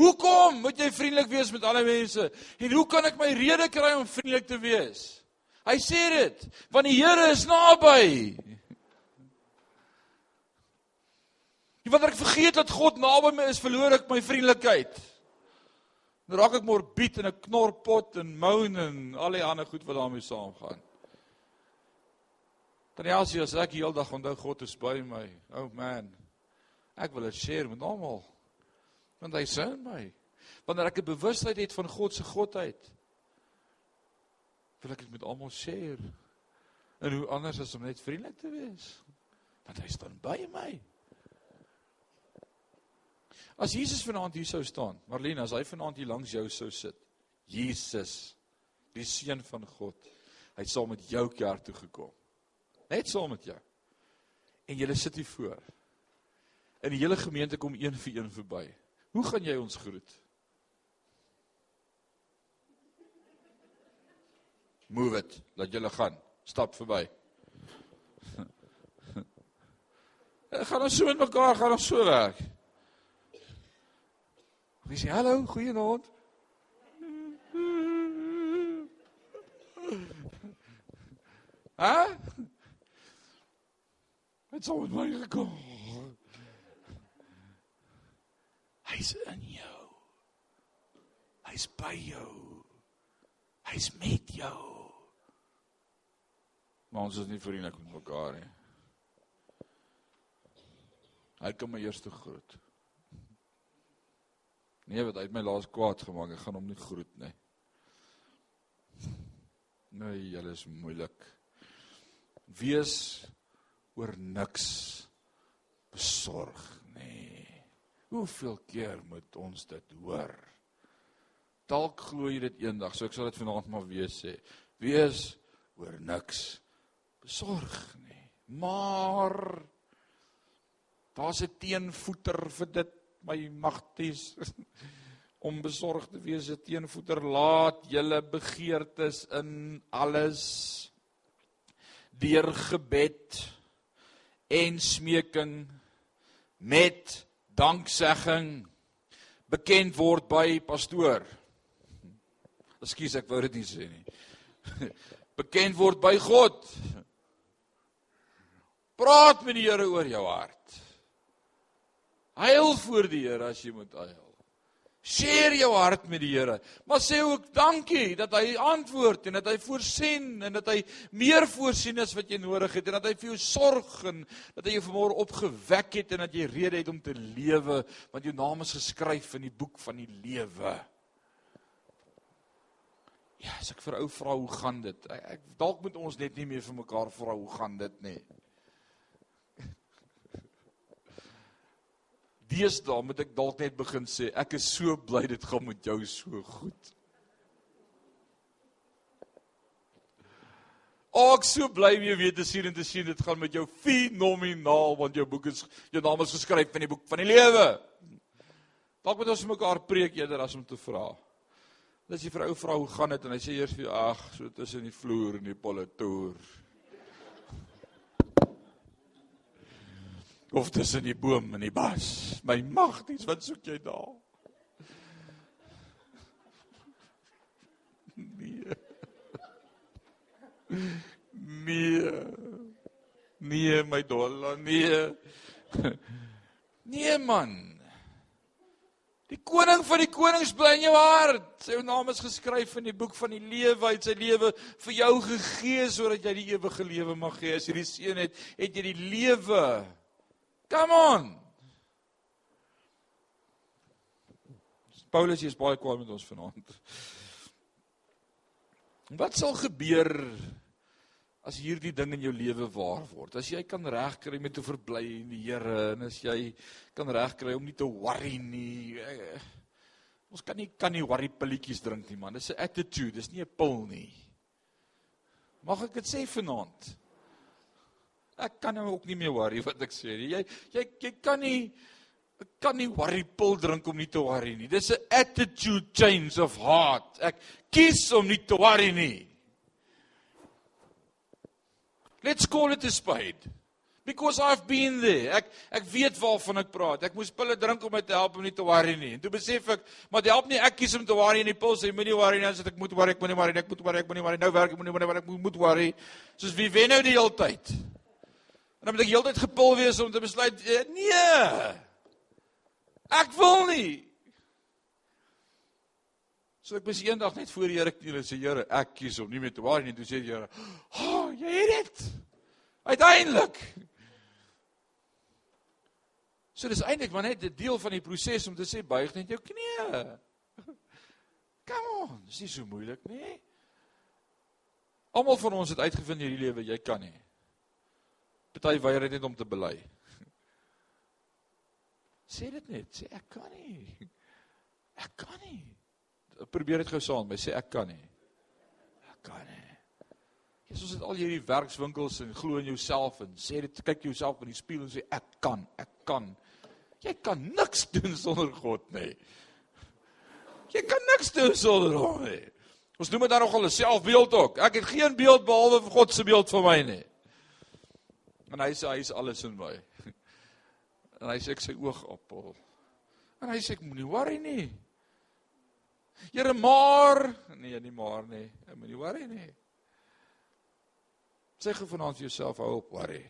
Hoekom moet jy vriendelik wees met alle mense? En hoe kan ek my rede kry om vriendelik te wees? Hy sê dit, want die Here is naby. En wanneer ek vergeet dat God naby my is, verloor ek my vriendelikheid. Dan raak ek morbied en 'n knorpot en moan en al die ander goed wat daarmee saamgaan. As ek heeldag onthou God is by my. Oh man. Ek wil dit share met almal. Want hy sien my. Wanneer ek 'n bewustheid het van God se godheid, wil ek dit met almal share. En hoe anders as om net vriendelik te wees? Want hy staan by my. As Jesus vanaand hier sou staan, Marlene, as hy vanaand hier langs jou sou sit. Jesus, die seun van God. Hy sal met jou kerk toe gekom. Net saam met jou. En julle sit hier voor. En die hele gemeente kom een vir een verby. Hoe gaan jy ons groet? Move it, laat julle gaan. Stap verby. (laughs) gaan ons so met mekaar gaan ons so werk. Wie sê hallo, goeienaand. (laughs) Het sou met my gekom. Hy's in jou. Hy's by jou. Hy's met jou. Maar ons is nie vriendelik met mekaar nie. Hy kom my eers te groet. Nee, wat hy het my laas kwaad gemaak. Ek gaan hom nie groet nie. Nee, julle is moeilik. Wees oor niks besorg nie. Hoeveel keer moet ons dit hoor? Dalk glo jy dit eendag, so ek sal dit vanaand maar weer sê. Wees oor niks besorg nie. Maar daar's 'n teenvoeter vir dit, my magties. (laughs) Om besorg te wees 'n teenvoeter laat julle begeertes in alles deur gebed en smeking met danksegging bekend word by pastoor. Ekskuus, ek wou dit nie sê nie. (laughs) Bekend word by God. Praat met die Here oor jou hart. Huil voor die Here as jy moet huil. Share jou hart met die Here, maar sê ook dankie dat hy antwoord en dat hy voorsien en dat hy meer voorsien as wat jy nodig het en dat hy vir jou sorg en dat hy jou vanmôre opgewek het en dat jy rede het om te lewe want jou naam is geskryf in die boek van die lewe. Ja, as ek vir ou vra hoe gaan dit? Ek, ek dalk moet ons net nie meer vir mekaar vra hoe gaan dit nie. Deesdae moet ek dalk net begin sê ek is so bly dit gaan met jou so goed. Ook so bly weer weer te sien en te sien dit gaan met jou fenomenaal want jou boek is jou naam is geskryf in die boek van die lewe. Dalk moet ons mekaar preek eerder as om te vra. As jy vir ou vra hoe gaan dit en hy sê eers vir ag so tussen die vloer en die politoer. Of tussen die boom en die bas. My magties, wat soek jy daar? Nee. Nee. Nee, my dolla, nee. Nee man. Die koning van die konings bly in jou hart. Sy naam is geskryf in die boek van die lewe. Hy het sy lewe vir jou gegee sodat jy die ewige lewe mag hê. As jy die seën het, het jy die lewe. Come on. Paulus is baie kwaad met ons vanaand. Wat sal gebeur as hierdie ding in jou lewe waar word? As jy kan regkry met te verbly in die Here en as jy kan regkry om nie te worry nie. Ons kan nie kan nie worry pilletjies drink nie man. Dis 'n attitude, dis nie 'n pil nie. Mag ek dit sê vanaand? Ek kan nou ook nie meer worry wat ek sê nie. Jy jy jy kan nie kan nie worry pil drink om nie te worry nie. Dis 'n attitude change of heart. Ek kies om nie te worry nie. Let's call it a spade. Because I've been there. Ek ek weet waarvan ek praat. Ek moes pille drink om my te help om nie te worry nie. En toe besef ek, maar dit help nie ek kies om te worry en die pil sê moenie worry nie, as ek moet worry, ek moenie worry ek moet worry, ek moenie worry. Nou werk ek moenie worry, ek moet worry. Soos wie wen nou die hele tyd? En dan moet ek heeltyd gepil wees om te besluit, eh, nee. Ek wil nie. So ek was eendag net voor die Here kniel en sê Here, ek kies om nie meer te worry nie. Toe sê die Here, "Ag, oh, jy het dit." Uiteindelik. So dis eintlik maar net 'n deel van die proses om te sê buig net jou knieë. Come on, dis nie so moeilik nie. Almal van ons het uitgevind in hierdie lewe jy kan nie. Party weier net om te bely. (laughs) Sê dit net, sê ek kan nie. Ek kan nie. Probeer dit gou saam, my sê ek kan nie. Ek kan nie. Jesus het al hierdie werkswinkels en glo in jouself en sê dit kyk jouself in die spieël en sê ek kan, ek kan. Jy kan niks doen sonder God nie. Jy kan niks doen sonder hom nie. Ons noem dit dan nogal 'n selfbeeld ook. Ek het geen beeld behalwe God se beeld vir my nie. En hy sê hy is alles in my. (laughs) En hy sê ek sy oogappel. En hy sê ek moenie worry nie. Here maar, nee, nie maar nie. Ek moenie worry nie. Sê gou vanaand vir jouself hou op worry.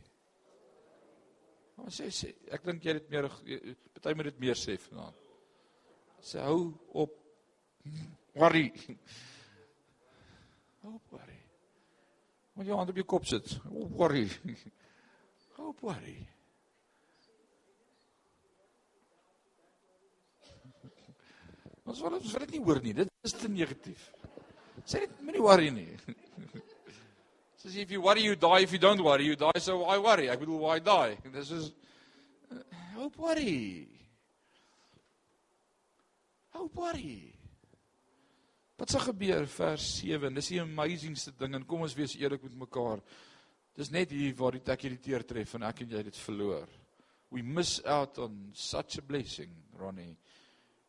Maar sê sê, ek dink jy het meer party moet dit meer sê vanaand. Sê hou op worry. (laughs) Hou op worry. Moet hand op jou kop sit. Hou op worry. (laughs) Hou op worry. Ons wil ons wil dit nie hoor nie. Dit is te negatief. Sê dit moenie worry nie. (laughs) Says if you worry you die if you don't worry you die so why worry? Ek bedoel why die? (laughs) Dis is hope worry. Hope worry. Wat sê gebeur vers 7? Dis die amazingste ding en kom ons wees eerlik met mekaar. Dis net hier waar die ek hierdie teer tref en ek en jy dit verloor. We miss out on such a blessing, Ronnie.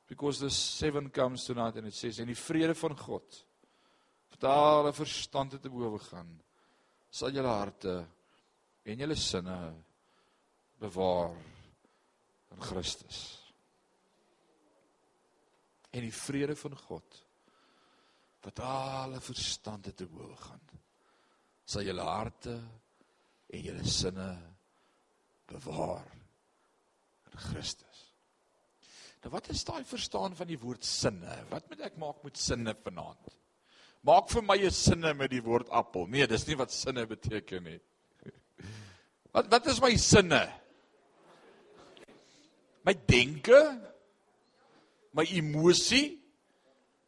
Because the seven comes tonight and it says en die vrede van God wat alle verstand te bowe gaan sal julle harte en julle sinne bewaar in Christus. En die vrede van God wat alle verstand te bowe gaan sal julle harte en julle sinne bewaar in Christus. Nou wat is daai verstaan van die woord sinne? Wat moet ek maak met sinne vanaand? Maak vir my 'n sinne met die woord appel. Nee, dis nie wat sinne beteken nie. (laughs) Wat wat is my sinne? My denke, my emosie,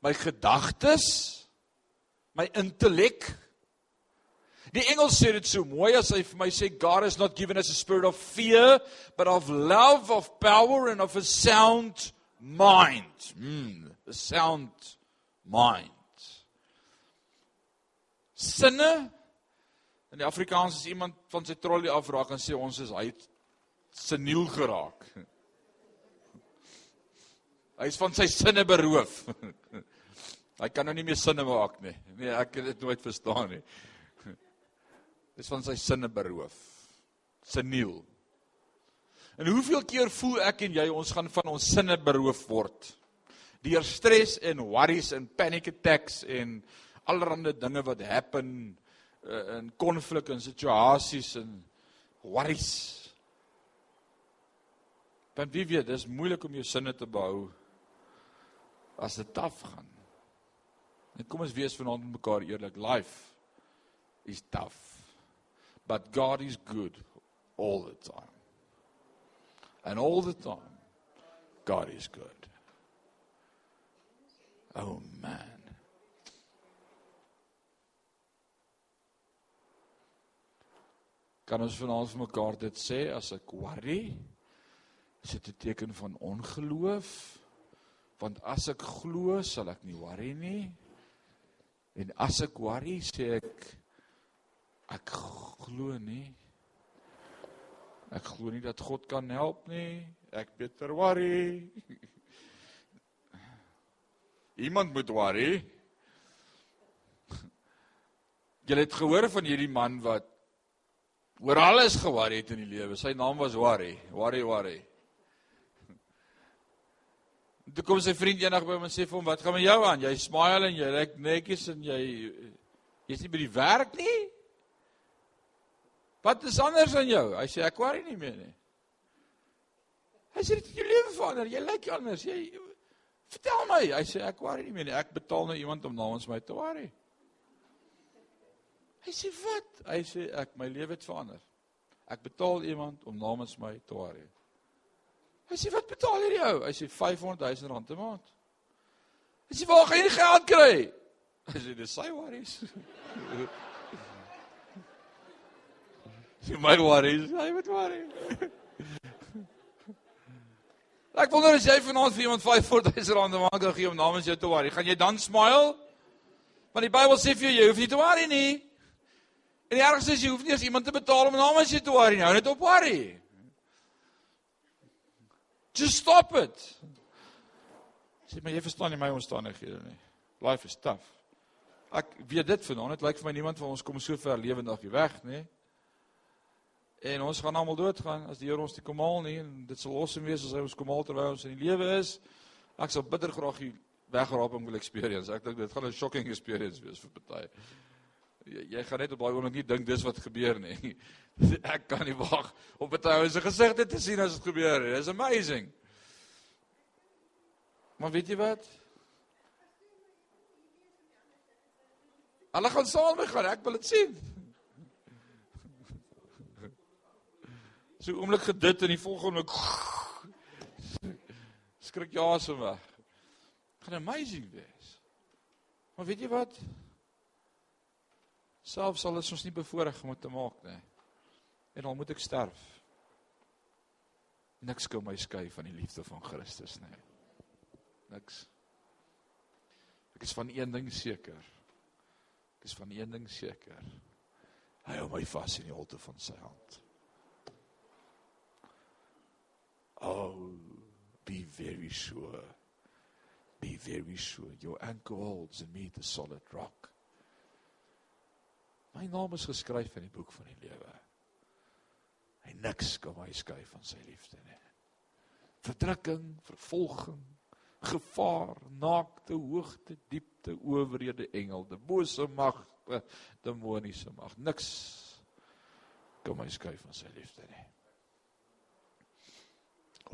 my gedagtes, my intellek. Die Engels sê dit so mooi as hy vir my sê God has not given us a spirit of fear, but of love, of power and of a sound mind. Mm, a sound mind. Sinne in die Afrikaans as iemand van sy trolley afraak en sê ons is hy seniel geraak. (laughs) Hy is van sy sinne beroof. (laughs) Hy kan nou nie meer sinne maak nie. Nee, ek het dit nooit verstaan nie. Dis van sy sinne beroof. Seniel. En hoeveel keer voel ek en jy ons gaan van ons sinne beroof word? Deur stres en worries en panic attacks en allerlei dinge wat happen in konflik en situasies en worries. Want wie weet, dis moeilik om jou sinne te behou as dit taaf gaan. En kom ons wees vanaand met mekaar eerlik. Life is tough. But God is good all the time. And all the time God is good. Oh man. Kan ons vanaand vir mekaar dit sê as ek worry? Is dit 'n teken van ongeloof? Want as ek glo, sal ek nie worry nie. En as ek worry, sê ek glo nie. Ek glo nie dat God kan help nie. Ek beter worry. (laughs) Iemand moet worry. (laughs) Jy het gehoor van hierdie man wat oor alles geworry het in die lewe. Sy naam was Worry. Worry, worry. (laughs) Toe kom sy vriend eendag by hom en sê vir hom, "Wat gaan met jou aan? Jy smile en jy lyk netjies en jy jy's nie by die werk nie? Wat is anders aan jou?" Hy sê, "Ek worry nie meer nie." Hy sê, "Dit jou lewe verander. Jy lyk anders. Jy vertel my." Hy sê, "Ek worry nie meer nie. Ek betaal nou iemand om namens my te worry." Hy sê, "Wat?" Hy sê, "Ek my lewe het verander. Ek betaal iemand om namens my te worry." Hy sê wat betaal hierdie ou? Hy sê 500 000 rand 'n maand. Hy sê waar gaan jy die geld kry? Hy sê dis sy worries. (laughs) Sy my worries, hy moet worry. Ek wonder as jy vanaand vir iemand 500 000 rand 'n maand kan gee om namens jou te worry, gaan jy dan smile? Want die Bybel sê vir jou jy hoef nie te worry nie. En die ergste is jy hoef nie eens iemand te betaal om namens jou te worry nie. Hou net op worry. Just stop it. Sê maar jy verstaan nie my omstandighede nie. Life is tough. Ek weet dit vanaand, dit lyk vir my niemand van ons kom so ver lewendig weg, nê? En ons gaan almal doodgaan as die Here ons nie kom haal nie en dit sal awesome wees as hy ons kom haal terwyl ons in die lewe is. Ek sal bitter graag hier wegraap en wil experience. Ek dink dit gaan 'n shocking experience wees vir party. Jy, jy gaan net op daai oomblik nie dink dis wat gebeur nie. (laughs) Ek kan nie wag om met hy se gesigte te sien as dit gebeur. It's amazing. Maar weet jy wat? Hulle gaan saam gaan, ek wil dit sien. So oomblik gedit en die volgende (laughs) skrik jy asem weg. Gaan amazing wees. Maar weet jy wat? Selfs al is ons nie bevoorreg om dit te maak nie. En al moet ek sterf. Niks kan my skei van die liefde van Christus nie. Niks. Ek is van een ding seker. Ek is van een ding seker. Hy hou my vas in die holte van sy hand. Oh, be very sure. Be very sure your anchor holds in me the solid rock. My naam is geskryf in die boek van die lewe. Hy niks kan my skei van sy liefde nie. Verdrukking, vervolging, gevaar, naakte, hoogte, diepte, owerhede, engele, bose magte, demoniese mag, niks kan my skei van sy liefde nie.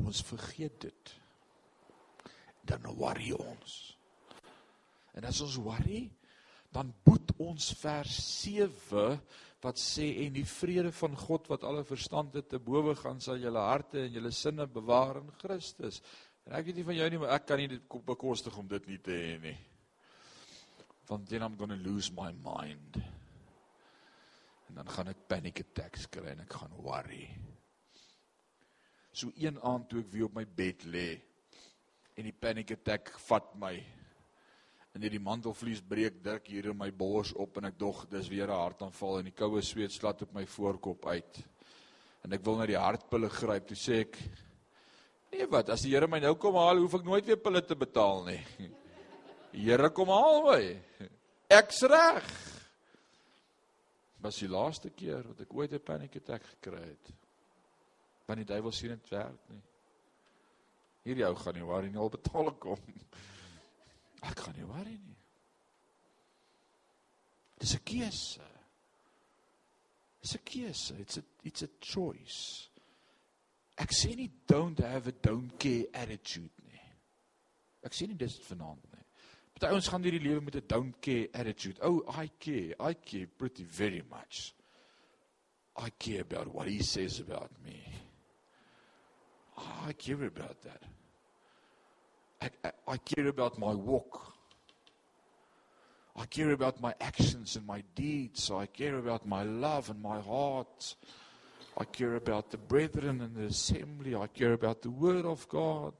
Ons vergeet dit. Dan worry ons. En as ons worry, dan boet ons vers 7 wat sê en die vrede van God wat alle verstand het te bowe gaan sal julle harte en julle sinne bewaar in Christus. En ek weet nie van jou nie, maar ek kan nie dit bekostig om dit nie te hê nie. Want then I'm going to lose my mind. En dan gaan ek panic attacks kry en ek gaan worry. So een aand toe ek weer op my bed lê en die panic attack vat my en hierdie mantelvlies breek dik hier in my bors op en ek dog dis weer 'n hartaanval en die koue sweet slat op my voorkop uit. En ek wil na die hartpille gryp. Toe sê ek: "Nee, wat? As die Here my nou kom haal, hoef ek nooit weer pille te betaal nie. (laughs) Die Here kom haal my. (laughs) Ek's reg." Was die laaste keer wat ek ooit 'n panic attack gekry het. Want die duiwel sien dit werk nie. Hierdie ou gaan nie waar nie al betaal kom. (laughs) Ek gaan nie worry nie. Dis 'n keuse. Dis 'n keuse. It's a it's a choice. Ek sê nie don't have a don't care attitude nie. Ek sê nie dis vanaand nie. Party ons gaan hierdie lewe met 'n don't care attitude. Oh, I care. I care pretty very much. I care about what he says about me. I care about that. I, I, I care about my walk. I care about my actions and my deeds. I care about my love and my heart. I care about the brethren and the assembly. I care about the word of God.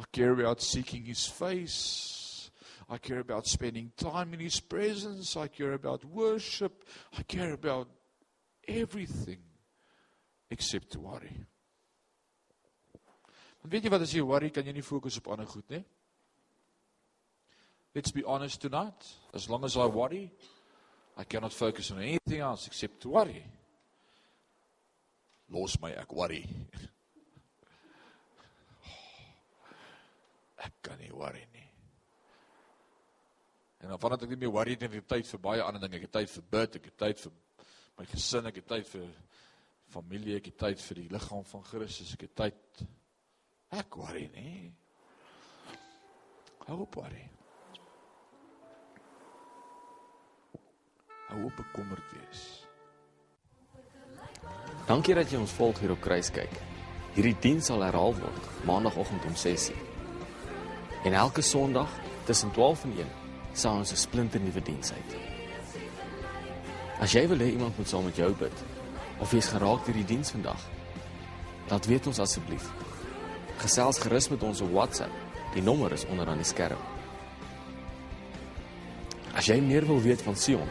I care about seeking his face. I care about spending time in his presence. I care about worship. I care about everything except worry. Want weet jy wat as jy worry, kan jy nie fokus op ander goed nie. Let's be honest tonight. As long as I worry, I cannot focus on anything else except to worry. Los my ek worry. (laughs) Ek kan nie worry nie. En dan vandat ek nie meer worry het, het ek tyd vir baie ander dinge. Ek het tyd vir bid, ek het tyd vir my gesin, ek het tyd vir familie, ek het tyd vir die liggaam van Christus, ek het tyd ek worry nie. Hou op worry. Hou op bekommerd wees. Dankie dat jy ons volg hier op Kruiskyk. Hierdie diens sal herhaal word maandagooggend om 6:00. En elke Sondag tussen 12 en 1 sal ons 'n splinter nuwe diens uit. As jy wil hê iemand moet saam met jou bid of jy's geraak deur die diens vandag, laat weet ons asseblief. Gesels gerus met ons op WhatsApp. Die nommer is onder aan die skerm. As jy meer wil weet van Sion,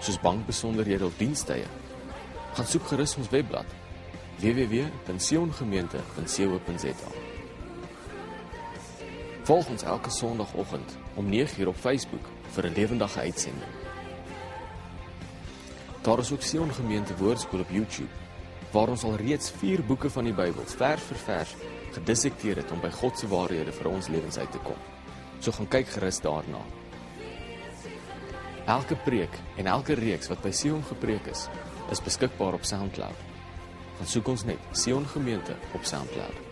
soos bankbesonderhede of dienstye, gaan soek gerus ons webblad www.siongemeente.co.za. Volg ons elke Sondagoggend om 9:00 op Facebook vir 'n lewendige uitsending. Daar is ook Sion Gemeente Woordskool op YouTube waar ons al reeds 4 boeke van die Bybel vers vir vers gedissekteer het om by God se waarhede vir ons lewens uit te kom. So gaan kyk gerus daarna. Elke preek en elke reeks wat by Sion gepreek is, is beskikbaar op SoundCloud. Gaan soek ons net Sion Gemeente op SoundCloud.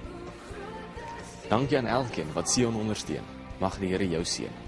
Dankie aan elkeen wat Sion ondersteun. Mag die Here jou seën.